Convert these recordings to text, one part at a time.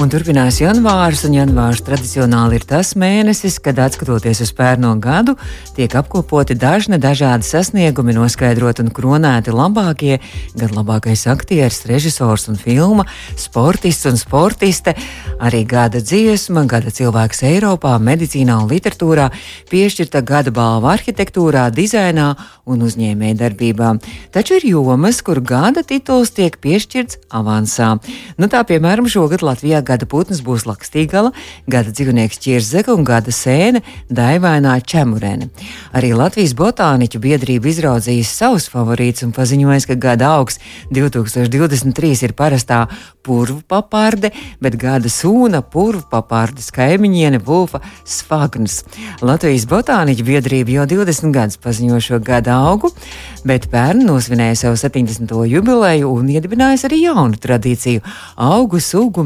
Un turpinās janvārs, un janvārs tradicionāli ir tas mēnesis, kad, skatoties uz pērno gadu, tiek apkopoti dažni dažādi sasniegumi, noskaidrot un kronēti labākie, gan labākais aktieris, režisors un filma, sportists un sportiste, arī gada dziesma, gada cilvēks Eiropā, medicīnā un literatūrā, piešķirta gada balva arhitektūrā, dizainā un uzņēmējdarbībā. Taču ir jomas, kur gada tituls tiek piešķirts avansā. Nu, tā piemēram šogad Latvijā gada putns būs lakstīgala, gada dzīvnieks ķirzeka un gada sēne daivainā čemurene. Arī Latvijas botāniķu biedrība izraudzījis savus favorītus un paziņojis, ka gada augs 2023 ir parastā purvu papārde, bet gada sūna purvu papārdes kaimiņiene Vulfa Svagns. Latvijas botāniķu biedrība jau 20 gadus paziņo šo gada augu, bet pērn nosvinēja savu 70. jubileju un iedibinājusi arī jaunu tradīciju - augu sugu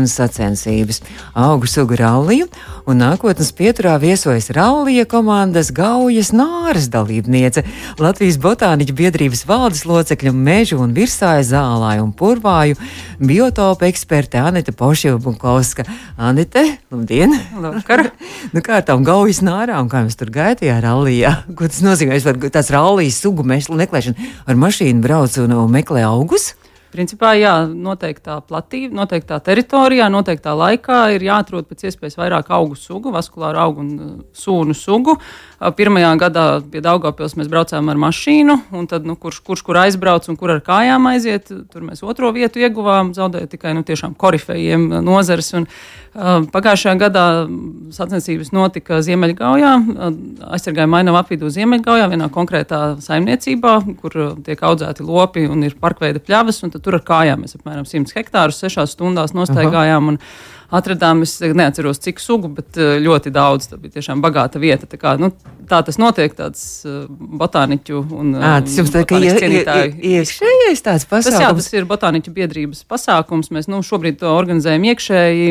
meklēšanas sacensības, augu sugu ralliju, un nākotnes pieturā viesojas rallija komandas Gaujas Nāras dalībniece, Latvijas botāniķu biedrības valdes locekļa mežu un virsāja zālāju un purvāju biotopa eksperte Anita Pošjevbukovska. Anite, labdien! Labvakar! nu kā ar tām Gaujas Nārām, kā mēs tur gaitījā rallijā? Ko tas nozīmē? Es varu tās rallijas sugu meklēšanu ar mašīnu brauc un, un meklē augus? Principā, jā, noteiktā platība, noteiktā teritorijā, noteiktā laikā ir jāatrod pēc iespējas vairāk augu sugu, vaskulāru augu un uh, sūnu sugu. Uh, pirmajā gadā pie Daugopils mēs braucām ar mašīnu, un tad, nu, kurš, kurš kur aizbrauc un kur ar kājām aiziet, tur mēs otro vietu ieguvām, zaudējot tikai nu, tiešām korifejiem nozares. Un, uh, pagājušajā gadā sacensības notika Ziemeļgaujā, aizsargāja mainavu apvidu Ziemeļgaujā, vienā konkrētā saimniecībā, kur tiek audzēti lopi un ir parkveida pļavas tur ar kājām mēs apmēram 100 hektārus sešās stundās nostaigājām. Un, atradām, es neatceros, cik sugu, bet eh, ļoti daudz. Tā bija tiešām bagāta vieta. Tā, kā, nu, tā tas notiek, tāds uh, botāniķu un à, tas jums tā kā iekšējais tāds pasākums. Tas, jā, tas ir botāniķu biedrības pasākums. Mēs nu, šobrīd to organizējam iekšēji.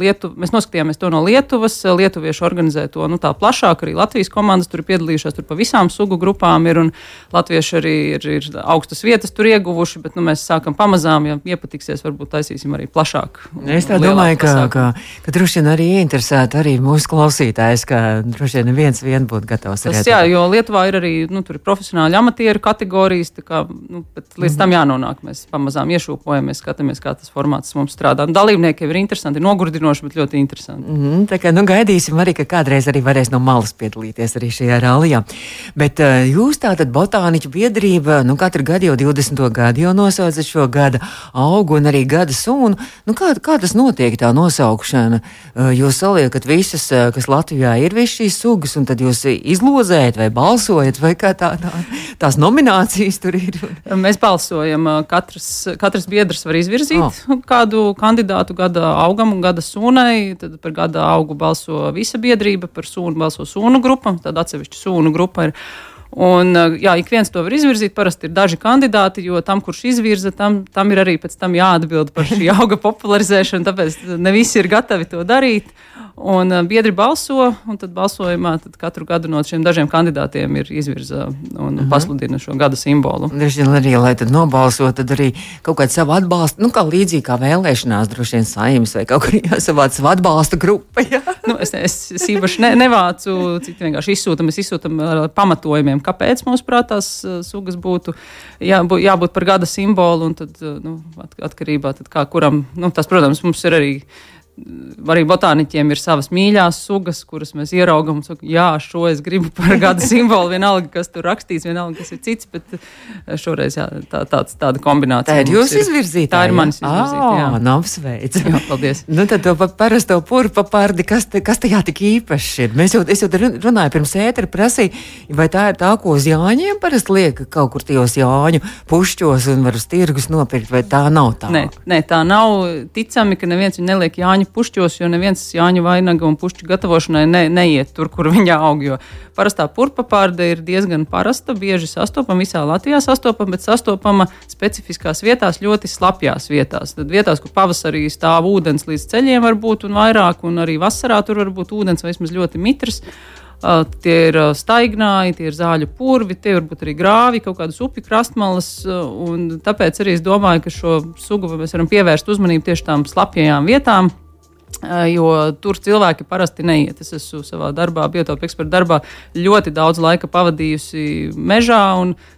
Lietu, mēs noskatījāmies to no Lietuvas. Lietuvieši organizē to nu, tā plašāk. Arī Latvijas komandas tur ir piedalījušās. Tur pa visām sugu grupām ir. Un Latvieši arī ir, ir augstas vietas tur ieguvuši. Bet nu, mēs sākam pamazām, ja iepatiksies, varbūt taisīsim arī plašāk. Es tā domāju, ka ka, ka, ka droši vien arī interesētu arī mūsu klausītājs, ka droši vien neviens vien būtu gatavs. Tas, jā, jo Lietuvā ir arī nu, profesionāli amatieru kategorijas, kā, nu, līdz mm. tam jānonāk. Mēs pamazām iešūpojamies, skatāmies, kā tas formāts mums strādā. Un dalībnieki ir interesanti, nogurdinoši, bet ļoti interesanti. Mm, tā kā nu, gaidīsim arī, ka kādreiz arī varēs no malas piedalīties arī šajā rallijā. Bet uh, jūs tātad botāniķu biedrība, nu katru gadu jau 20. gadu jau nosaucat šo gada augu un arī gada sunu. Nu, kā, kā tas notiek tā nosaukt? Nosaukšana. Eh, jūs saliekat visas, eh, kas Latvijā ir visas šīs sugas, un tad jūs izlozējat vai balsojat, vai kā tā, tā, tās nominācijas tur ir? Mēs balsojam. Eh, katrs, katrs biedrs var izvirzīt oh. kādu kandidātu gada augam un gada sūnai. Tad par gada augu balso visa biedrība, par sūnu balso sūnu grupa, tad atsevišķa sūnu grupa ir. Un, jā, ik viens to var izvirzīt. Parasti ir daži kandidāti, jo tam, kurš izvirza, tam, tam ir arī pēc tam jāatbild par šī auga popularizēšanu. Tāpēc ne visi ir gatavi to darīt. Un uh, biedri balso, un tad balsojumā tad katru gadu no šiem dažiem kandidātiem ir izvirza un uh mhm. -huh. pasludina šo gada simbolu. Droši vien arī, lai tad nobalso, tad arī kaut kādu savu atbalstu, nu kā līdzīgi kā vēlēšanās, droši vien saimnes vai kaut kur jāsavāc savu atbalsta grupa. Jā. nu, es, es, es īpaši ne, nevācu, citi vienkārši izsūtam, mēs izsūtam ar pamatojumiem, kāpēc mums prātās sugas būtu jābūt, jābūt par gada simbolu, un tad, nu, atkarībā tad kā kuram, nu, tas, protams, mums ir arī arī botāniķiem ir savas mīļās sugas, kuras mēs ieraugām. Jā, šo es gribu par gada simbolu. Vienalga, kas tur rakstīts, vienalga, kas ir cits. Bet eh, šoreiz jā, tā, tāds, tāda kombinācija. Tā ir jūsu izvirzīta. Tā ir manis izvirzīta. Jā, nav sveic. Jā, paldies. nu, tad to parasto purpa pārdi, kas, te, kas tajā tik īpašs ir. Mēs jau, es jau runāju pirms ētera prasīju, vai tā ir tā, ko uz Jāņiem parasti liek kaut kur tajos Jāņu pušķos un var uz tirgus nopirkt, vai tā nav tā? Nē, nē tā nav ticami, ka neviens viņu neliek Jāņu Jāņu pušķos, jo neviens Jāņu vainaga un pušķu gatavošanai ne, neiet tur, kur viņa aug. Jo parastā purpapārde ir diezgan parasta, bieži sastopama visā Latvijā, sastopama, bet sastopama specifiskās vietās, ļoti slapjās vietās. Tad vietās, kur pavasarī stāv ūdens līdz ceļiem, var būt un vairāk, un arī vasarā tur var būt ūdens vai vismaz ļoti mitrs. Tie ir staignāji, tie ir zāļu purvi, tie varbūt arī grāvi, kaut kādas upju krastmalas. Tāpēc arī es domāju, ka šo sugu mēs varam pievērst uzmanību tieši tām slapjajām vietām, jo tur cilvēki parasti neiet. Es esmu savā darbā, biotopu eksperta darbā, ļoti daudz laika pavadījusi mežā.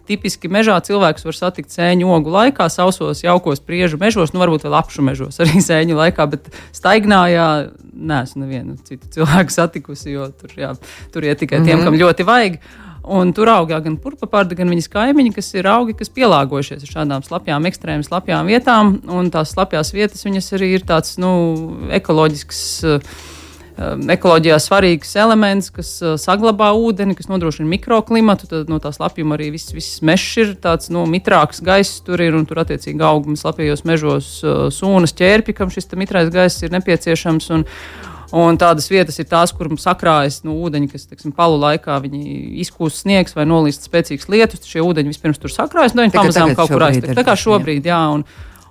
Tipiski mežā cilvēks var satikt sēņu ogu laikā, sausos, jaukos priežu mežos, nu varbūt vēl apšu mežos arī sēņu laikā, bet staignājā neesmu nevienu citu cilvēku satikusi, jo tur, jā, tur iet tikai tiem, mm -hmm. kam ļoti vajag. Un tur augā gan purpapārda, gan viņas kaimiņi, kas ir augi, kas pielāgojušies šādām slapjām, ekstrēmām slapjām vietām. Un tās slapjās vietas, viņas arī ir tāds nu, ekoloģisks. Um, ekoloģijā svarīgs elements, kas uh, saglabā ūdeni, kas nodrošina mikroklimatu. Tad no tā slapjuma arī viss, viss mežs ir tāds nu, mitrāks gaiss. Tur ir un tur attiecīgi augums slapjos mežos uh, sūnas ķērpi, kam šis mitrais gaiss ir nepieciešams. Un, Un tādas vietas ir tās, kur sakrājas nu, ūdeņi, kas teiksim, palu laikā izkūst sniegs vai nolīst spēcīgs lietus. Šie ūdeņi vispirms tur sakrājas, un nu, viņi pamazām kaut kur aiztek. Tā kā šobrīd, jā. Un,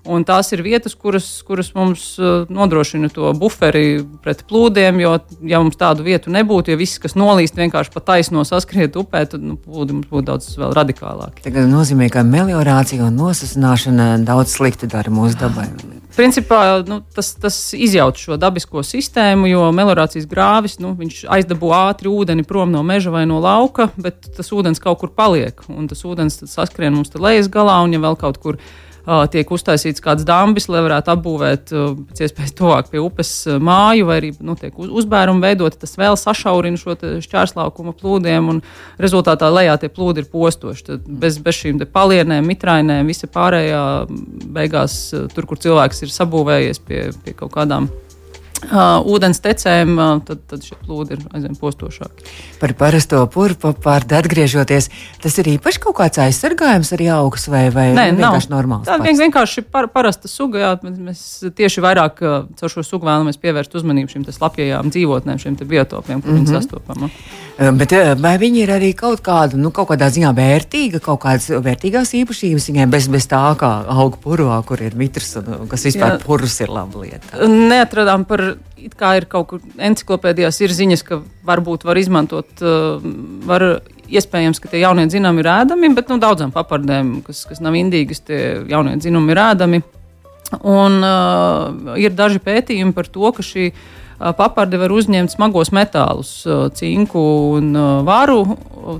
Un tās ir vietas, kuras, kuras mums uh, nodrošina to buferi pret plūdiem. Jo, ja mums tādu vietu nebūtu, ja viss, kas nolīst, vienkārši pa taisno saskriet upē, tad nu, plūdi mums būtu daudz radikālāki. Tas nozīmē, ka meliorācija un nosasināšana daudz slikti dara mūsu dabai. Principā nu, tas, tas izjauc šo dabisko sistēmu, jo meliorācijas grāvis nu, aizdabū ātri ūdeni prom no meža vai no lauka, bet tas ūdens kaut kur paliek. Tas ūdens saskrien mums lejas galā, un ja vēl kaut kur tiek uztaisīts kāds dambis, lai varētu apbūvēt pēc iespējas tuvāk pie upes māju, vai arī nu, tiek uzbērumi veidoti, tas vēl sašaurina šo šķērslaukuma plūdiem, un rezultātā lejā tie plūdi ir postoši. Tad bez, bez šīm palienēm, mitrainēm, visa pārējā beigās tur, kur cilvēks ir sabūvējies pie, pie kaut kādām uh, ūdens tecēm, uh, tad, tad šie plūdi ir aizvien postošāki. Par parasto purpu pārdu atgriežoties, tas ir īpaši kaut kāds aizsargājums arī augs vai, vai Nē, vienkārši nav. normāls? Tā vien, vienkārši par, parasta suga, jā, mēs tieši vairāk uh, caur šo sugu vēlamies pievērst uzmanību šīm slapjajām dzīvotnēm, šiem biotopiem, kur mm -hmm. viņi sastopama. Bet vai viņi ir arī kaut kāda, nu, kaut kādā ziņā vērtīga, kaut kādas vērtīgās īpašības viņiem bez, bez tā, kā auga purvā, kur ir mitrs un kas vispār purvs ir laba lieta? Neatradām par it kā ir kaut kur encyklopēdijās ir ziņas, ka varbūt var izmantot, uh, var iespējams, ka tie jaunie dzinumi ir ēdami, bet nu, daudzām papardēm, kas, kas nav indīgas, tie jaunie dzinumi ir ēdami. Un uh, ir daži pētījumi par to, ka šī paparde var uzņemt smagos metālus, cinku un varu.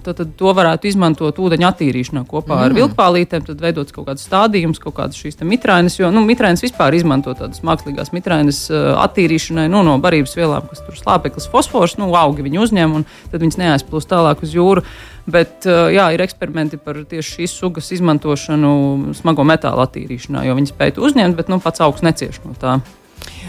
Tad, tad to varētu izmantot ūdeņa attīrīšanā kopā mm. ar vilkpālītēm. Tad veidot kaut kādas stādījumus, kaut kādas šīs mitrainas. Jo nu, mitrainas vispār izmanto tādas mākslīgās mitrainas attīrīšanai nu, no barības vielām, kas tur slāpeklis, fosfors, nu, augi viņi uzņem un tad viņas neaizplūst tālāk uz jūru. Bet jā, ir eksperimenti par tieši šīs sugas izmantošanu smago metālu attīrīšanā, jo viņi spēj to uzņemt, bet nu, pats augsts necieš no tā.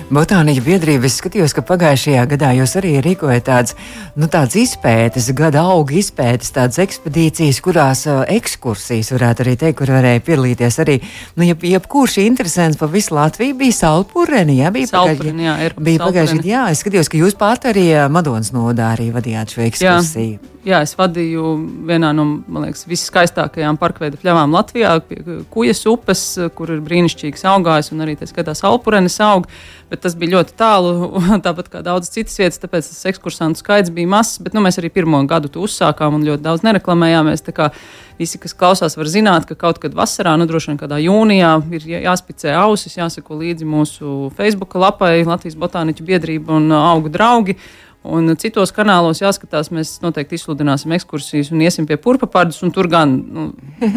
Botāniķa biedrība, es skatījos, ka pagājušajā gadā jūs arī rīkojat tādas, nu, tādas izpētes, gada auga izpētes, tādas ekspedīcijas, kurās uh, ekskursijas varētu arī teikt, kur varēja piedalīties arī, nu, jeb, jebkurš interesants pa visu Latviju bija Salpureni, jā, bija pagājušajā, jā, ir bija pagājušajā, jā, es skatījos, ka jūs pat arī Madonas nodā arī vadījāt šo ekskursiju. Jā. Jā, es vadīju vienā no liekas, viskaistākajām parkveida pļavām Latvijā, pie Kujas upes, kur ir brīnišķīgs augājs un arī tā skatās alpurenes aug. Bet tas bija ļoti tālu, tāpat kā daudzas citas vietas, tāpēc tas ekskursantu skaits bija mazs. Bet nu, mēs arī pirmo gadu to uzsākām un ļoti daudz nereklamējāmies. Visi, kas klausās, var zināt, ka kaut kad vasarā, nu droši vien kādā jūnijā, ir jāspicē ausis, jāsako līdzi mūsu Facebook lapai Latvijas Botāniķu biedrība un augu draugi. Un citos kanālos jāskatās, mēs noteikti izsludināsim ekskursijas un iesim pie purpapārdus. Tur gan nu,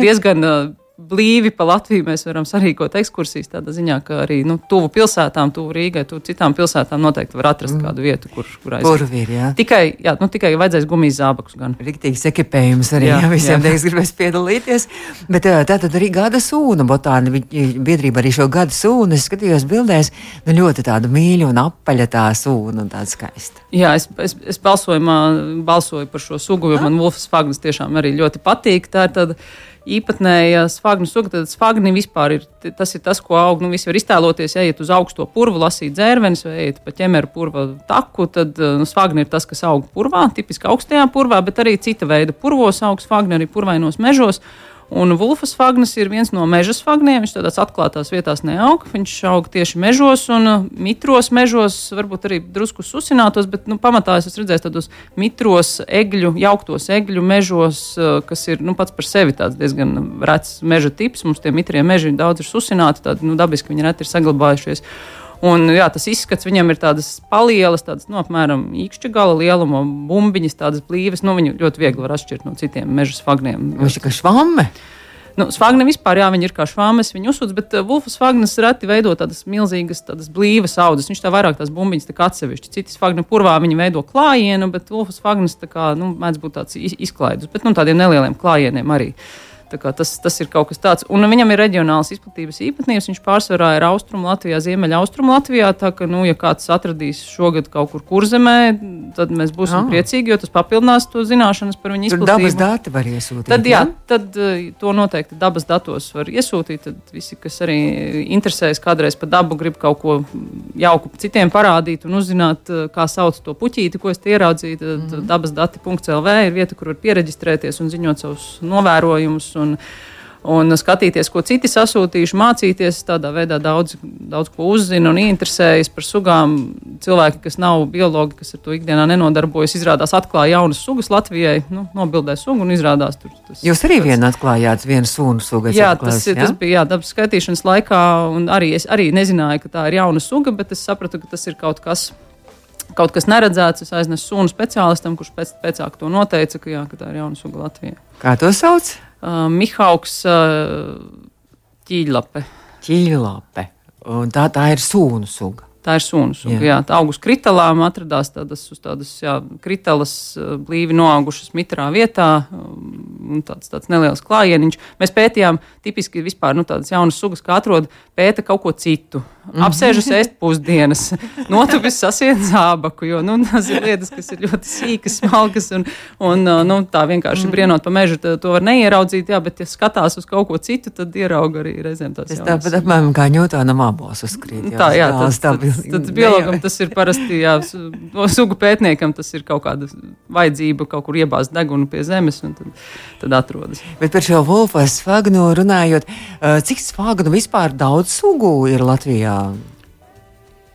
diezgan blīvi pa Latviju mēs varam sarīkot ekskursijas. Tādā ziņā, ka arī nu, tuvu pilsētām, tuvu Rīgai, tuvu citām pilsētām noteikti var atrast mm. kādu vietu, kur, kur aiziet. Kur ir, jā. Tikai, jā, nu, tikai vajadzēs gumijas zābakus gan. Riktīgs ekipējums arī, jā, jā visiem teiks, gribēs piedalīties. Bet tā tad arī gada sūna botāni, biedrība arī šo gada sūnu, es skatījos bildēs, nu ļoti tāda mīļa un apaļa tā sūna un tāda skaista. Jā, es, es, es balsojumā balsoju par šo sugu, jo man Wolfs Fagnas tiešām arī ļoti patīk. Tā ir tāda īpatnēja sfagnu suga. Tad sfagni vispār ir tas, ir tas ko aug. Nu, visi var iztēloties, ejiet uz augsto purvu, lasīt dzērvenes vai ejiet pa ķemeru purva taku. Tad nu, sfagni ir tas, kas aug purvā, tipiski augstajā purvā, bet arī cita veida purvos aug sfagni arī purvainos mežos. Un vulfas fagnas ir viens no meža fagniem. Viņš tādās atklātās vietās neaug. Viņš aug tieši mežos un uh, mitros mežos, varbūt arī drusku susinātos, bet nu, pamatā es esmu redzējis tādos mitros, egļu, jauktos egļu mežos, uh, kas ir nu, pats par sevi diezgan rets meža tips. Mums tie mitrie meži daudz ir susināti, tādi nu, dabiski viņi reti ir saglabājušies. Un, jā, tas izskats viņam ir tādas palielas, tādas, nu, apmēram īkšķa gala lieluma bumbiņas, tādas blīvas. Nu, viņu ļoti viegli var atšķirt no citiem meža svagniem. Viņš ir kā švamme. Nu, Svagna vispār, jā, viņi ir kā švāmes, viņi uzsūdz, bet uh, Vulfas Svagnas reti veido tādas milzīgas, tādas blīvas audzes. Viņš tā vairāk tās bumbiņas tā kā atsevišķi. Citi Svagna purvā viņi veido klājienu, bet Vulfas Svagnas tā kā, nu, mēdz būt tāds izklaidus, bet, nu, tādiem nelieliem klājieniem arī. Uh, Tas, tas ir kaut kas tāds. Un viņam ir reģionāls izplatības īpatnības. Viņš pārsvarā ir austrumu Latvijā, ziemeļa austrumu Latvijā. Tā ka, nu, ja kāds atradīs šogad kaut kur kurzemē, tad mēs būsim oh. priecīgi, jo tas papildinās to zināšanas par viņu izplatību. Tur dabas dati var iesūtīt. Tad, jā, tad uh, to noteikti dabas datos var iesūtīt. Tad visi, kas arī interesējas kādreiz par dabu, grib kaut ko jauku citiem parādīt un uzzināt, uh, kā sauc to puķīti, ko es ieraudzīju. Tad mm -hmm. dabas dati.lv ir vieta, kur var pieregistrēties un ziņot savus novērojumus un, un skatīties, ko citi sasūtījuši, mācīties. Tādā veidā daudz, daudz ko uzzina un interesējas par sugām. Cilvēki, kas nav biologi, kas ar to ikdienā nenodarbojas, izrādās atklāja jaunas sugas Latvijai, nu, nobildē sugu un izrādās tur. Tas, Jūs arī vienu atklājāt, vienu sunu sugu. Jā, tas, jā? tas bija jā, dabas skaitīšanas laikā, un arī es arī nezināju, ka tā ir jauna suga, bet es sapratu, ka tas ir kaut kas kaut kas neredzēts. Es aiznesu sunu speciālistam, kurš pēc, pēcāk to noteica, ka, jā, ka tā ir jauna suga Latvijā. Kā to sauc? Uh, Mihauks uh, ķīļlape. Ķīļlape. Un tā, tā ir sūnu suga. Tā ir sunu suga. Jā. Jā, tā augus kritālām atradās tādas, tādas jā, kritālas blīvi noaugušas mitrā vietā. Tāds, tāds neliels klājieniņš. Mēs pētījām tipiski vispār nu, tādas jaunas sugas, kā atrod pēta kaut ko citu. Apsēžas ēst pusdienas, notupis sasiet zābaku, jo nu, tas ir lietas, kas ir ļoti sīkas, smalkas un, un nu, tā vienkārši mm. brienot pa mežu, to var neieraudzīt, jā, bet ja skatās uz kaut ko citu, tad ierauga arī reizēm tās. Tas tāpat apmēram kā ņūtāna mābos uzkrīt. Jā, tā, jā, tas, tā, tas, tad biologam tas ir parasti, jā, sugu pētniekam tas ir kaut kāda vajadzība kaut kur iebāzt degunu pie zemes un tad, tad atrodas. Bet par šo Wolfa svagnu runājot, cik svagnu vispār daudz sugu ir Latvijā?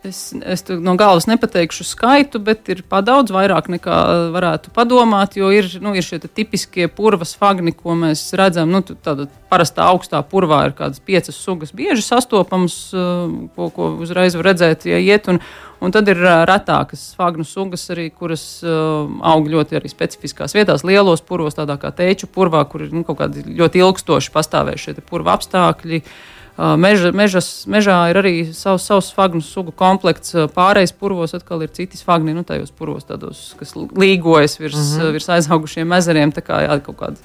Es, es no galvas nepateikšu skaitu, bet ir padaudz vairāk nekā varētu padomāt. Jo ir, nu, ir šie tipiskie purvas fagni, ko mēs redzam. Nu, tāda parastā augstā purvā ir kādas piecas sugas, bieži sastopamas, uh, ko, ko uzreiz var redzēt, ja iet. Un, un tad ir uh, retākas fagnu sugas, arī, kuras uh, aug ļoti arī specifiskās vietās, lielos purvos, tādā kā teču purvā, kur ir nu, kaut kādi ļoti ilgstoši pastāvējušie purva apstākļi. Uh, Meža, mežas, mežā ir arī savs, savs fagnu sugu komplekts. Pārējais purvos atkal ir citi fagni, nu, tajos purvos, tādos, kas līgojas virs, mm -hmm. virs aizaugušiem ezeriem. Tā kā jā, kaut kāda.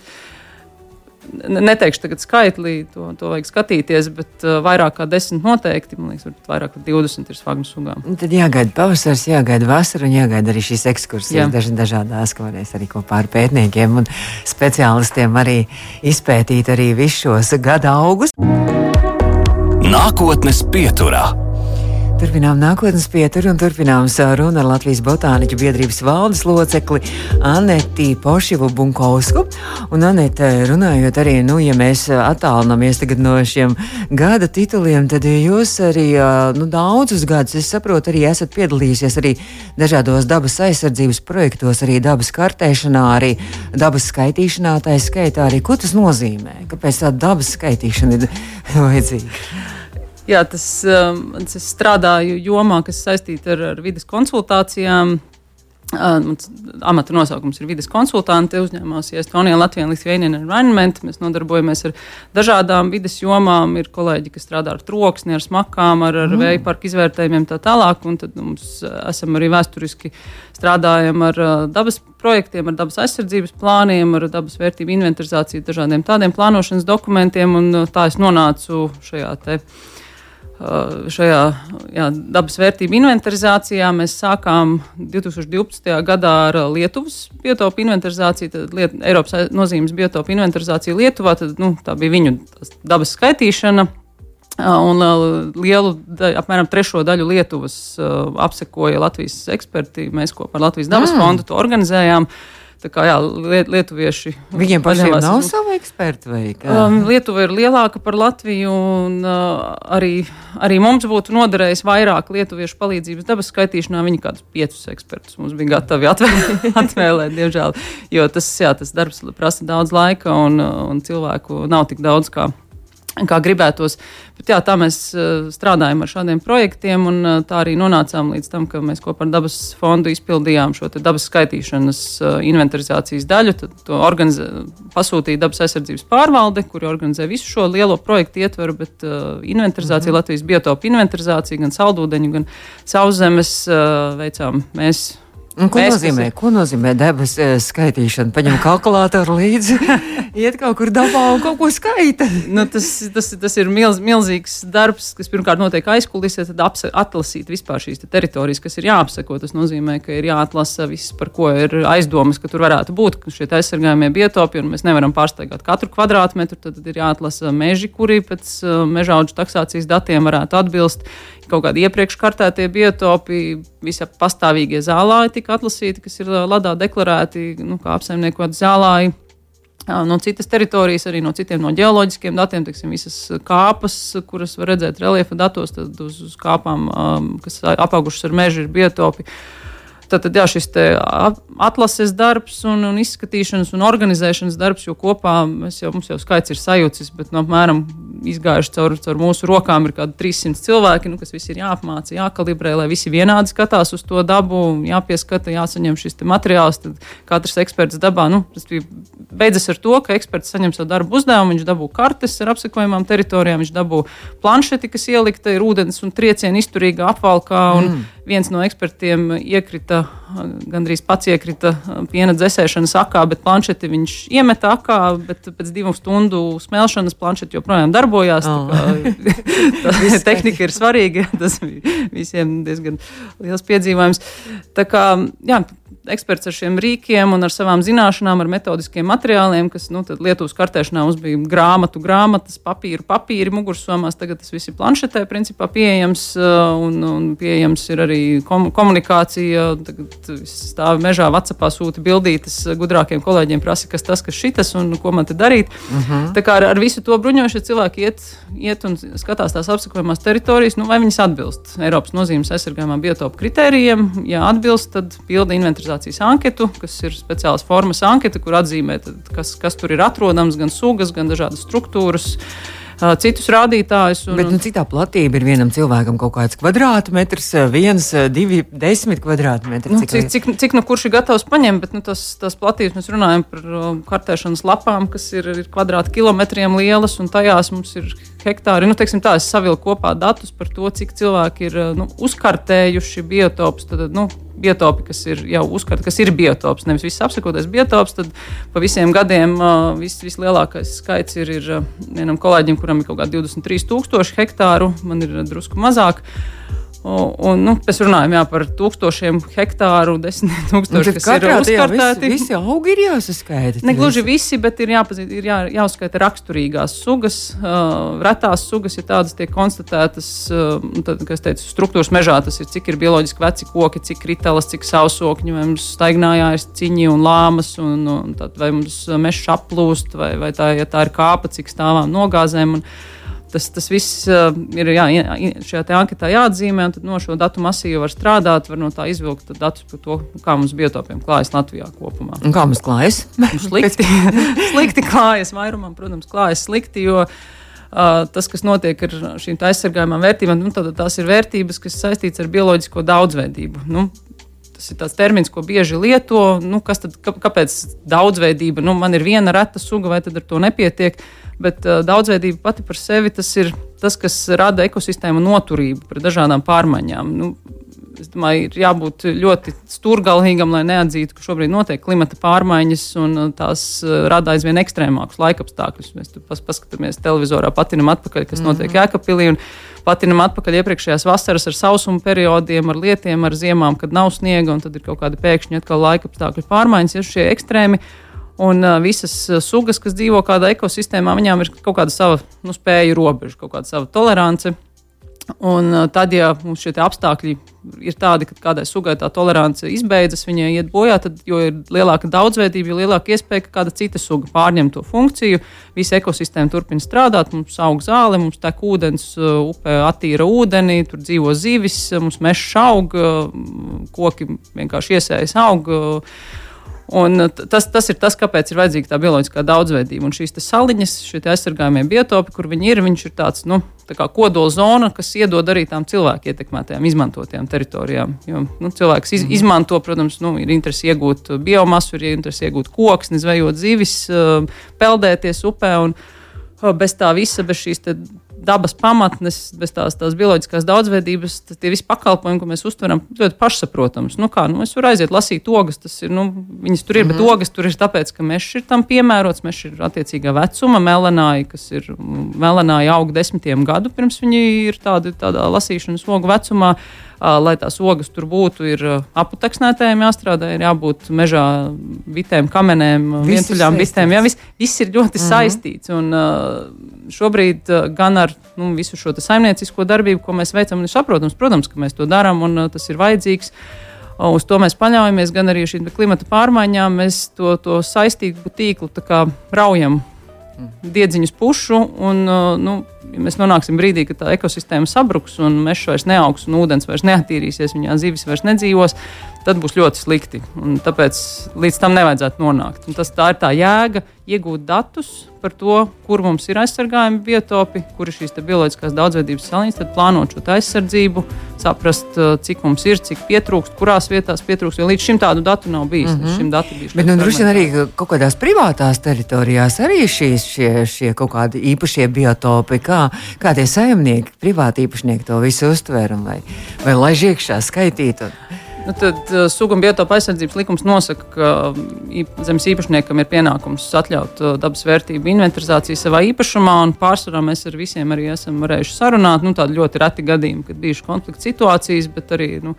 Neteikšu tagad skaitli, to, to vajag skatīties, bet uh, vairāk kā desmit noteikti, man liekas, vairāk kā 20 ir svagnu sugām. Un tad jāgaida pavasars, jāgaida vasara un jāgaida arī šīs ekskursijas Jā. daži, dažādās, ko varēs arī kopā ar pētniekiem un speciālistiem arī izpētīt arī visus šos gada augus. Nākotnes pieturā. Turpinām nākotnes pieturu un turpinām sarunu ar Latvijas Botāniķu biedrības valdes locekli Aneti Pošivu Bunkovsku. Un, Anete, runājot arī, nu, ja mēs attālinamies tagad no šiem gada tituliem, tad jūs arī, nu, daudzus gadus, es saprotu, arī esat piedalījusies arī dažādos dabas aizsardzības projektos, arī dabas kartēšanā, arī dabas skaitīšanā, tā skaitā arī, ko tas nozīmē, kāpēc tā dabas skaitīšana ir vajadzīga. Jā, tas um, es strādāju jomā, kas saistīta ar, ar vidas konsultācijām. Uh, amata nosaukums ir vidas konsultanti uzņēmumos, Estonija, Latvija, Lithuania Environment. Mēs nodarbojamies ar dažādām vidas jomām. Ir kolēģi, kas strādā ar troksni, ar smakām, ar, ar mm. vēja parku izvērtējumiem tā tālāk. Un tad mums esam arī vēsturiski strādājam ar uh, dabas projektiem, ar dabas aizsardzības plāniem, ar dabas vērtību inventarizāciju, dažādiem tādiem plānošanas dokumentiem. Un uh, tā es nonācu šajā te. Uh, Uh, šajā jā, dabas vērtību inventarizācijā mēs sākām 2012. gadā ar Lietuvas biotopu inventarizāciju, tad Liet, Eiropas nozīmes biotopu inventarizāciju Lietuvā. Tad, nu, tā bija viņu dabas skaitīšana. Uh, un uh, lielu, apmēram trešo daļu Lietuvas apsekoja Latvijas eksperti. Mēs kopā ar Latvijas dabas mm. fondu to organizējām. Tā kā jā, liet, lietuvieši. Viņiem pašiem nav savu ekspertu vai kā? Um, Lietuva ir lielāka par Latviju, un uh, arī, arī mums būtu noderējis vairāk lietuviešu palīdzības dabas skaitīšanā. Viņi kādus piecus ekspertus mums bija gatavi atvēlēt, atvēlēt diemžēl, jo tas, jā, tas darbs prasa daudz laika un, un cilvēku nav tik daudz kā kā gribētos. Bet, jā, tā mēs uh, strādājam ar šādiem projektiem, un uh, tā arī nonācām līdz tam, ka mēs kopā ar Dabas fondu izpildījām šo dabas skaitīšanas uh, inventarizācijas daļu. Tad to organizē, pasūtīja Dabas aizsardzības pārvalde, kuri organizē visu šo lielo projektu ietveru, bet inventarizācija, mm -hmm. Latvijas biotopu inventarizācija, gan saldūdeņu, gan sauszemes veicām mēs Un ko, mēs, nozīmē, kas... ko nozīmē debes eh, skaitīšana? Paņem kalkulātoru līdzi, iet kaut kur dabā un kaut ko skaita. nu, tas, tas, tas ir milz, milzīgs darbs, kas pirmkārt notiek aizkulisē, tad apsa, atlasīt vispār šīs te teritorijas, kas ir jāapseko. Tas nozīmē, ka ir jāatlasa viss, par ko ir aizdomas, ka tur varētu būt šie aizsargājumie biotopi, un mēs nevaram pārsteigāt katru kvadrātmetru. Tad ir jāatlasa meži, kuri pēc uh, meža auga taksācijas datiem varētu atbilst kaut kādi iepriekš kartētie biotopi, visi pastāvīgie zālāji tika atlasīti, kas ir ladā deklarēti nu, kā apsaimniekot zālāji. No citas teritorijas, arī no citiem no geoloģiskiem datiem, teiksim, visas kāpas, kuras var redzēt reliefa datos, tad uz, uz kāpām, kas apaugušas ar mežu, ir biotopi. Tad, tad jā, šis atlases darbs, un, un izskatīšanas un organizēšanas darbs, jo kopā jau, mums jau skaits ir sajūcis, bet nu, apmēram izgājuši caur, caur mūsu rokām, ir kaut kādi 300 cilvēki, nu, kas visi ir jāapmāca, jākalibrē, lai visi vienādi skatās uz to dabu, jāpieskata, jāsaņem šis materiāls. Tad katrs eksperts dabā, nu, beidzas ar to, ka eksperts saņem savu darbu uzdevumu, viņš dabū kartes ar apsekojumām teritorijām, viņš dabū planšeti, kas ielikta ir ūdens un triecienu izturīga apvalkā. Un, mm viens no ekspertiem iekrita, gandrīz pats iekrita piena dzēsēšanas akā, bet planšeti viņš iemeta akā, bet pēc divu stundu smelšanas planšeti joprojām darbojās. Oh. Tā, tā tehnika ir svarīga, tas visiem diezgan liels piedzīvojums. Tā kā, jā, eksperts ar šiem rīkiem un ar savām zināšanām, ar metodiskiem materiāliem, kas nu, Lietuvas kartēšanā mums bija grāmatu, grāmatas, papīru, papīri mugursomās. Tagad tas viss ir planšetē, principā pieejams, uh, un, un pieejams ir arī kom komunikācija. Tagad stāv mežā, Vācijā sūta bildītas gudrākiem kolēģiem, prasa, kas tas, kas šitas un ko man te darīt. Uh mhm. -huh. Tā kā ar, ar visu to bruņojušie cilvēki iet, iet un skatās tās apsakojamās teritorijas, nu, vai viņas atbilst Eiropas nozīmes aizsargājumā biotopu kritērijiem. Ja atbilst, tad pilda inventarizāciju inventarizācijas anketu, kas ir speciāls formas anketa, kur atzīmē, tad, kas, kas tur ir atrodams, gan sugas, gan dažādas struktūras. Citus rādītājus. Un, Bet nu, citā platība ir vienam cilvēkam kaut kāds kvadrātmetrs, viens, divi, desmit kvadrātmetri. Nu, cik, cik, cik nu kurš ir gatavs paņemt, bet nu, tas, tas platības mēs runājam par kartēšanas lapām, kas ir, ir kvadrātkilometriem lielas, un tajās mums ir hektāri. Nu, teiksim, tā, es savilku kopā datus par to, cik cilvēki ir nu, uzkartējuši biotopus. Tad, nu, biotopi, kas ir jau uzskata, kas ir biotops, nevis viss apsakotais biotops, tad pa visiem gadiem uh, vis, vislielākais skaits ir, ir vienam kolēģim, kuram ir kaut kādi 23,000 hektāru, man ir drusku mazāk. Un, un, nu, mēs runājam jā, par tūkstošiem hektāru, desmit tūkstoši, kas ir uzkartēti. Visi, visi augi ir jāsaskaita. Ne gluži visi, bet ir, jāpazīt, ir jā, jāuzskaita raksturīgās sugas, uh, retās sugas, ja tādas tiek konstatētas, uh, tad, kā es teicu, struktūras mežā tas ir, cik ir bioloģiski veci koki, cik ritelas, cik sausokņi, vai mums staignājā ir ciņi un lāmas, un, un tad, vai mums mežs aplūst, vai, vai tā, ja tā ir kāpa, cik stāvām nogāzēm. Un, Tas, tas viss uh, ir jā, šajā anketā jāatzīmē, un no šo datu masīvu var strādāt, var no tā izvilkt datus par to, kā mums biotopiem klājas Latvijā kopumā. Un kā mums klājas? Nu, slikti. slikti klājas, vairumam, protams, klājas slikti. Jo, Uh, tas, kas notiek ar šīm aizsargājumām vērtībām, nu, tās ir vērtības, kas saistītas ar bioloģisko daudzveidību. Nu, tas ir tāds termins, ko bieži lieto. Nu, kas tad, kāpēc daudzveidība? Nu, man ir viena reta suga, vai tad ar to nepietiek? bet uh, daudzveidība pati par sevi tas ir tas, kas rada ekosistēmu noturību pret dažādām pārmaiņām. Nu, Es domāju, ir jābūt ļoti stūrgalīgam, lai neatzītu, ka šobrīd notiek klimata pārmaiņas un uh, tās uh, rada aizvien ekstrēmākus laikapstākļus. Mēs tur paskatāmies televizorā, patinam atpakaļ, kas notiek mm -hmm. Jēkabpilī. Patinam atpakaļ iepriekšējās vasaras ar sausuma periodiem, ar lietiem, ar ziemām, kad nav sniega, un tad ir kaut kādi pēkšņi atkal laikapstākļu pārmaiņas, ja šie ekstrēmi. Un uh, visas sugas, kas dzīvo kādā ekosistēmā, viņām ir kaut kāda sava nu, spēja robeža, kaut kāda sava tolerance. Un tad, ja mums šie apstākļi ir tādi, ka kādai sugai tā tolerance izbeidzas, viņai iet bojā, tad jo ir lielāka daudzveidība, jo lielāka iespēja, ka kāda cita suga pārņem to funkciju. Visa ekosistēma turpina strādāt, mums aug zāle, mums tek ūdens, upē attīra ūdeni, tur dzīvo zivis, mums mežs aug, koki vienkārši iesējas aug. Un tas, tas ir tas, kāpēc ir vajadzīga tā bioloģiskā daudzveidība. Un šīs saliņas, šie aizsargājumie biotopi, kur viņi ir, viņš ir tāds nu, tā kodola zona, kas iedod arī tām cilvēku ietekmētajām, izmantotajām teritorijām. Jo nu, cilvēks iz, mm. izmanto, protams, nu, ir interesi iegūt biomasu, ir interesi iegūt koksni, zvejot zivis, peldēties upē. Un, bez tā visa, bez šīs dabas pamatnes, bez tās, tās bioloģiskās daudzveidības, tie visi pakalpojumi, ko mēs uztveram, ļoti pašsaprotams. Nu, kā, nu, es varu aiziet lasīt ogas, tas ir, nu, viņas tur ir, mm -hmm. bet mhm. ogas tur ir tāpēc, ka mežs ir tam piemērots, mežs ir attiecīgā vecuma, melanāja, kas ir, melanāja aug desmitiem gadu pirms viņi ir tādi, tādā lasīšanas ogu vecumā. Lai tās ogas tur būtu, ir aputeksnētājiem jāstrādā, ir jābūt mežā vitēm, kamenēm, vientuļām vitēm. Jā, viss, viss ir ļoti mm -hmm. saistīts. Un, šobrīd gan ar nu, visu šo saimniecisko darbību, ko mēs veicam, ir saprotams, protams, ka mēs to darām un tas ir vajadzīgs. Uz to mēs paļaujamies, gan arī šīm klimata pārmaiņām. Mēs to, to saistību tīklu raujam diedziņus pušu. Un, nu, ja mēs nonāksim brīdī, kad tā ekosistēma sabruks un mežs vairs neaugs un ūdens vairs neattīrīsies, viņā zivis vairs nedzīvos, tad būs ļoti slikti. Un tāpēc līdz tam nevajadzētu nonākt. Un tas tā ir tā jēga iegūt datus par to, kur mums ir aizsargājumi biotopi, kur ir šīs bioloģiskās daudzveidības saliņas, tad plānot šo aizsardzību, saprast, uh, cik mums ir, cik pietrūkst, kurās vietās pietrūkst. Jo līdz šim tādu datu nav bijis. Mm -hmm. datu Bet nu, droši vien arī kaut kādās privātās teritorijās arī šīs, šie, šie kaut kādi īpašie biotopi, kā, kā tie saimnieki, privāti īpašnieki to visu uztver un vai, vai laiž iekšā skaitīt. Un... Nu, tad uh, sugu un biotopu aizsardzības likums nosaka, ka zemes īpašniekam ir pienākums atļaut uh, dabas vērtību inventarizāciju savā īpašumā. Pārsvarā mēs ar visiem arī esam varējuši sarunāt. Nu, tādi ļoti reti gadījumi, kad bijušas konflikta situācijas, bet arī nu,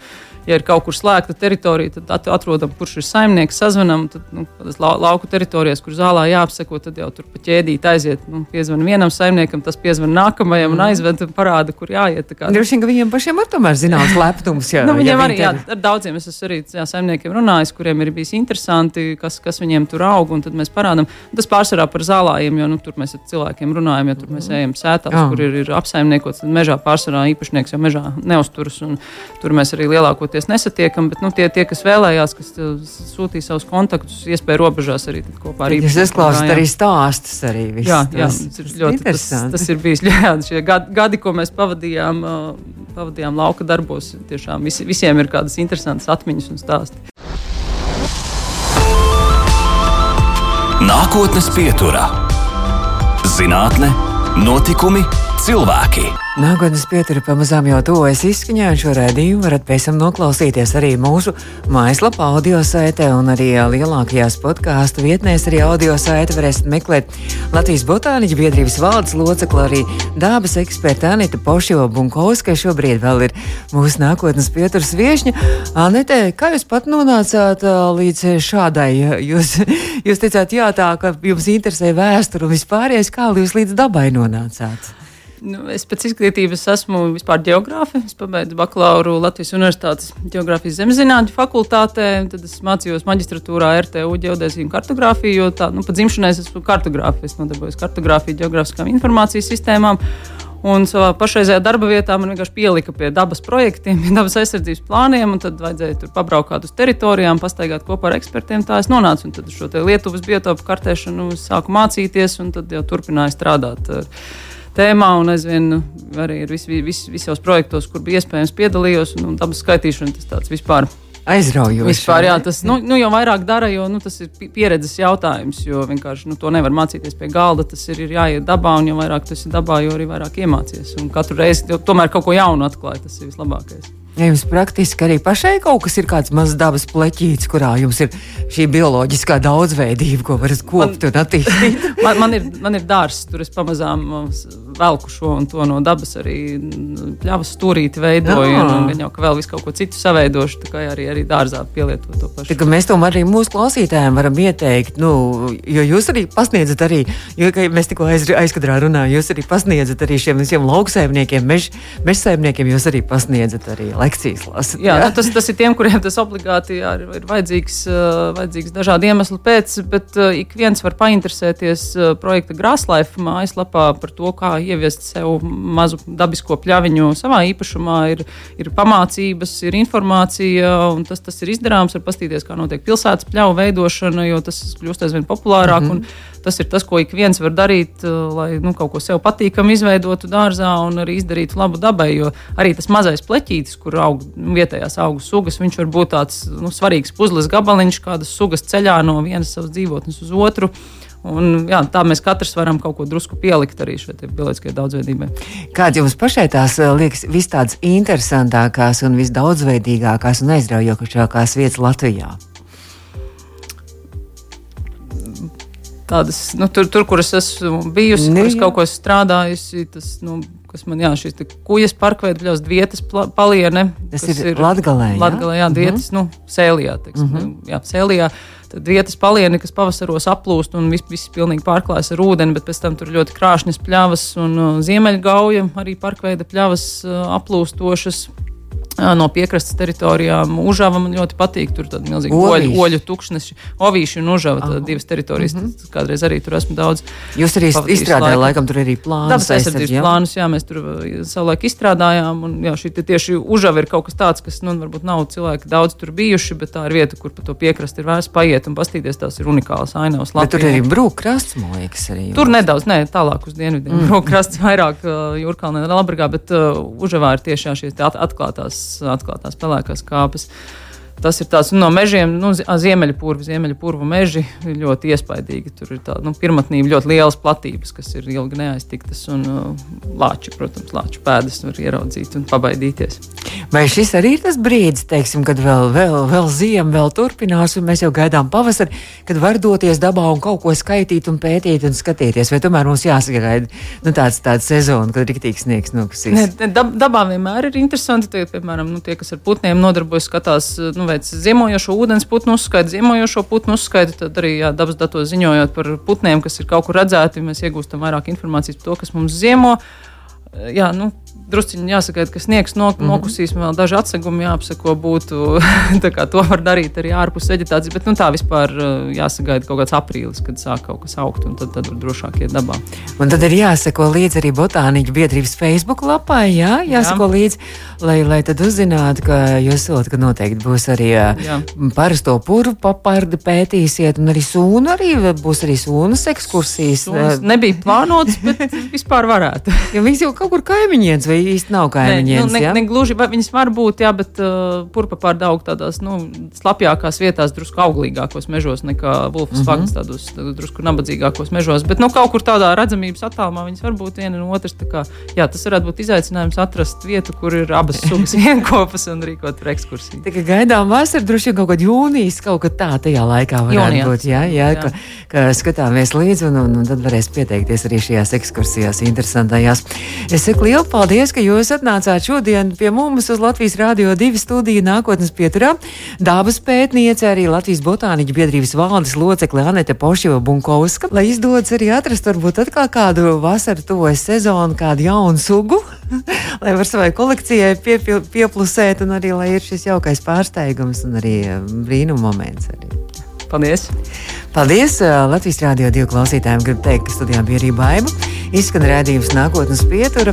ja ir kaut kur slēgta teritorija, tad atrodam, kurš ir saimnieks, sazvanām. Tad, nu, lau, lauku teritorijās, kur zālē jāapseko, tad jau tur pa ķēdīt aiziet. Nu, piezvan vienam saimniekam, tas piezvan nākamajam mm. un aizved un parāda, kur jāiet. Droši vien, ka viņiem pašiem ir tomēr zināms lepnums. Jā, nu, viņiem ja arī jā, ar daudziem es esmu arī jā, saimniekiem runājis, kuriem ir bijis interesanti, kas, kas viņiem tur aug, un tad mēs parādām. Tas pārsvarā par zālājiem, jo nu, tur mēs ar cilvēkiem runājam, jo tur mēs mm. ejam sētās, jā. kur ir, ir apsaimniekots. Mežā pārsvarā īpašnieks jau mežā neuzturas, un tur mēs arī lielāko lielākoties nesatiekam, bet nu, tie, tie, kas vēlējās, kas sūtīja savus kontaktus, iespēju robežās arī kopā ar īpašnieku. Jūs izklausāt arī stāstus arī. Viss, jā, jā tas, tas, ļoti, tas, tas ir bijis šie gadi, gadi, ko mēs pavadījām, pavadījām lauka darbos. Tiešām vis, visiem ir kādas interesantas atmiņas un stāsti. Nākotnes pieturā - zinātne, notikumi, cilvēki. Nākotnes pietura pamazām jau tuvojas izskaņā, un šo redzējumu varat pēc tam noklausīties arī mūsu mājaslapā, audio saitē, un arī lielākajās podkāstu vietnēs. Arī audio saitē varēsiet meklēt Latvijas botāniķu biedrības valdes locekli, arī dabas eksperta Anita Pošo Bunkovska, kas šobrīd vēl ir mūsu nākotnes pieturas viešņa. Anete, kā jūs pat nonācāt līdz šādai? Jūs, jūs teicāt, jā, tā, ka jums interesē vēsture un vispārējais, kā jūs līdz dabai nonācāt? Nu, es pēc izglītības esmu vispār geogrāfe. Es pabeidzu bakalauru Latvijas Universitātes geogrāfijas zemezinātņu fakultātē. Tad es mācījos maģistratūrā RTU ģeodēziju un kartogrāfiju, jo tā, nu, pat dzimšanai es esmu kartogrāfe. Es nodarbojos kartogrāfiju, geogrāfiskām informācijas sistēmām. Un savā pašreizējā darba vietā man vienkārši pielika pie dabas projektiem, pie dabas aizsardzības plāniem, tad vajadzēja tur pabraukāt uz teritorijām, pastaigāt kopā ar ekspertiem. Tā es nonācu, un tad šo Lietuvas biotopu kartēšanu sāku mācīties, un tad jau turpināju strādāt tēmā, un aizvien nu, arī vis, vis, visos projektos, kur bija iespējams piedalījos, un, un dabas skaitīšana tas tāds vispār. Aizraujoši. Vispār, jā, tas nu, nu, jau vairāk dara, jo nu, tas ir pieredzes jautājums. Jo vienkārši nu, to nevar mācīties pie galda. Tas ir, ir jāiet dabā, un jo vairāk tas ir dabā, jo arī vairāk iemācīties. Un katru reizi tomēr kaut ko jaunu atklāja. Tas ir vislabākais. Ja jums praktiski arī pašai kaut kas ir kāds mazs dabas pleķītis, kurā jums ir šī bioloģiskā daudzveidība, ko varat kopt man, un attīstīt. man, man, ir, man ir dārsts, tur es pamazām velku šo un to no dabas arī pļavas stūrīti veidoju. Un, un gan jau, ka vēl visu kaut ko citu savaidošu, tā kā arī, arī dārzā pielietot to pašu. Tā, mēs to arī mūsu klausītājiem varam ieteikt, nu, jo jūs arī pasniedzat arī, jo mēs tikko aiz, aizkadrā runājam, jūs arī pasniedzat arī šiem visiem lauksaimniekiem, mežsaimniekiem, jūs arī pasniedzat arī lekcijas lasīt. Jā, jā? Nu, tas, tas ir tiem, kuriem tas obligāti jā, ir, ir vajadzīgs, uh, vajadzīgs dažādu iemeslu pēc, bet uh, ik viens var painteresēties uh, projekta Grāslaifa mājaslapā par to, kā ieviest sev mazu dabisko pļaviņu savā īpašumā. Ir, ir pamācības, ir informācija, un tas, tas ir izdarāms. Var paskatīties, kā notiek pilsētas pļauju veidošana, jo tas kļūst aizvien populārāk. Mm -hmm. Tas ir tas, ko ik viens var darīt, lai nu, kaut ko sev patīkamu izveidotu dārzā un arī izdarītu labu dabai. Jo arī tas mazais pleķītis, kur aug nu, vietējās augu sugas, viņš var būt tāds nu, svarīgs puzles gabaliņš, kādas sugas ceļā no vienas savas dzīvotnes uz otru. Un, jā, tā mēs katrs varam kaut ko drusku pielikt arī šai bioloģiskajai daudzveidībai. Kādas jums pašai tās liekas vis tādas interesantākās un visdaudzveidīgākās un aizraujošākās vietas Latvijā? Tādas, nu, tur, tur, kur es esmu bijusi, ne, kur es kaut ko strādājusi, tas, nu, kas man, jā, šīs kuģis parkveidļos vietas paliene. Tas ir, ir Latgalē, jā? Latgalē, jā, vietas, mm -hmm. nu, sēlijā, teiksim, mm -hmm. jā, sēlijā. Tad vietas palieni, kas pavasaros aplūst un viss, viss pilnīgi pārklājas ar ūdeni, bet pēc tam tur ļoti krāšņas pļavas un uh, ziemeļgauja, arī parkveida pļavas uh, aplūstošas no piekrastes teritorijām. Užava man ļoti patīk. Tur ir milzīgi oļu, oļu tukšneši, ovīši un užava. Tad divas teritorijas. Mm -hmm. Kādreiz arī tur esmu daudz. Jūs arī izstrādājāt, laikam, tur arī plānus. Dabas aizsardzības jā? plānus, jā, mēs tur savulaik izstrādājām. Un, jā, šī tieši užava ir kaut kas tāds, kas, nu, varbūt nav cilvēki daudz tur bijuši, bet tā ir vieta, kur pa to piekrasti ir vērts paiet un pastīties. Tās ir unikālas ainavas. Tur arī brūkrasts, man liekas, arī. Tur nedaudz, ne, tālāk uz dienvidiem. Mm. Brūkrasts vairāk uh, Jūrkalnē, Labrigā, bet uh, užavā ir tieši šīs atklātās atklātās pelēkās kāpes. Tas ir tāds nu, no mežiem, nu, ziemeļpurva, ziemeļpurva meži ļoti iespaidīgi. Tur ir tāda nu, pirmotnība, ļoti lielas platības, kas ir ilgi neaiztiktas. Un uh, lāči, protams, lāču pēdas var ieraudzīt un pabaidīties. Vai šis arī ir tas brīdis, teiksim, kad vēl, vēl, vēl ziema vēl turpinās, un mēs jau gaidām pavasari, kad var doties dabā un kaut ko skaitīt un pētīt un skatīties? Vai tomēr mums jāsagaida nu, tāds, tāds sezona, kad rīktīgi sniegs nokusīs? Ne, dab, dabā vienmēr ir interesanti. Tie, piemēram, nu, tie, kas ar putniem nodarbojas, skatās. Nu, veic ziemojošo ūdens putnu uzskaitu, ziemojošo putnu uzskaitu, tad arī jā, dabas datos ziņojot par putniem, kas ir kaut kur redzēti, mēs iegūstam vairāk informācijas par to, kas mums ziemo. Jā, nu, drusciņi jāsagaida, ka sniegs nok mm -hmm. nokusīs, vēl daži atsegumi jāapsako būtu. to var darīt arī ārpus vegetācijas, bet nu, tā vispār uh, jāsagaida kaut kāds aprīlis, kad sāk kaut kas augt, un tad, tad var drošāk iet dabā. Un tad ir jāsako līdzi arī botāniķu biedrības Facebook lapai, jā, jāsako jā. līdzi, lai, lai tad uzzinātu, ka jūs esat, ka noteikti būs arī uh, jā. parasto purvu papardi pētīsiet, un arī sūnu arī būs arī sūnas ekskursijas. Sūnas nebija plānotas, bet vispār varētu. jau kaut kur kaimiņiens vai īsti nav kaimiņienes. Ne, nu, ne, ja? ne gluži, viņas var būt, jā, bet uh, purpa pārdaug tādās nu, slapjākās vietās, drusku auglīgākos mežos nekā vulfas mm -hmm. fakts, tādos drusku nabadzīgākos mežos. Bet nu, kaut kur tādā redzamības attālumā viņas var būt viena un otrs. Kā, jā, tas varētu būt izaicinājums atrast vietu, kur ir abas sugas vienkopas un rīkot ekskursiju. Tikai gaidām vasaru, droši vien kaut kad jūnijas, kaut kad tā tajā laikā varētu Jūnijā. būt. Jā, jā, jā. Ka, ka skatāmies līdzi un, un, un tad varēs pieteikties arī šajās ekskursijās interesantajās. Es saku lielu paldies! Ka jūs atnācāt šodien pie mums uz Latvijas Rādio 2 studiju nākotnes pieturā. Dabas pētniece, arī Latvijas botāniķa biedrības valdes locekle Anete Poševa Bunkovska, lai izdodas arī atrast varbūt atkal kādu vasaru tuvojas sezonu, kādu jaunu sugu, lai var savai kolekcijai pie, pie, pieplusēt un arī lai ir šis jaukais pārsteigums un arī um, brīnum moments. Arī. Paldies! Paldies Latvijas Rādio 2 klausītājiem. Gribu teikt, ka studijā bija arī baiva. Izskan rādījums nākotnes pietura.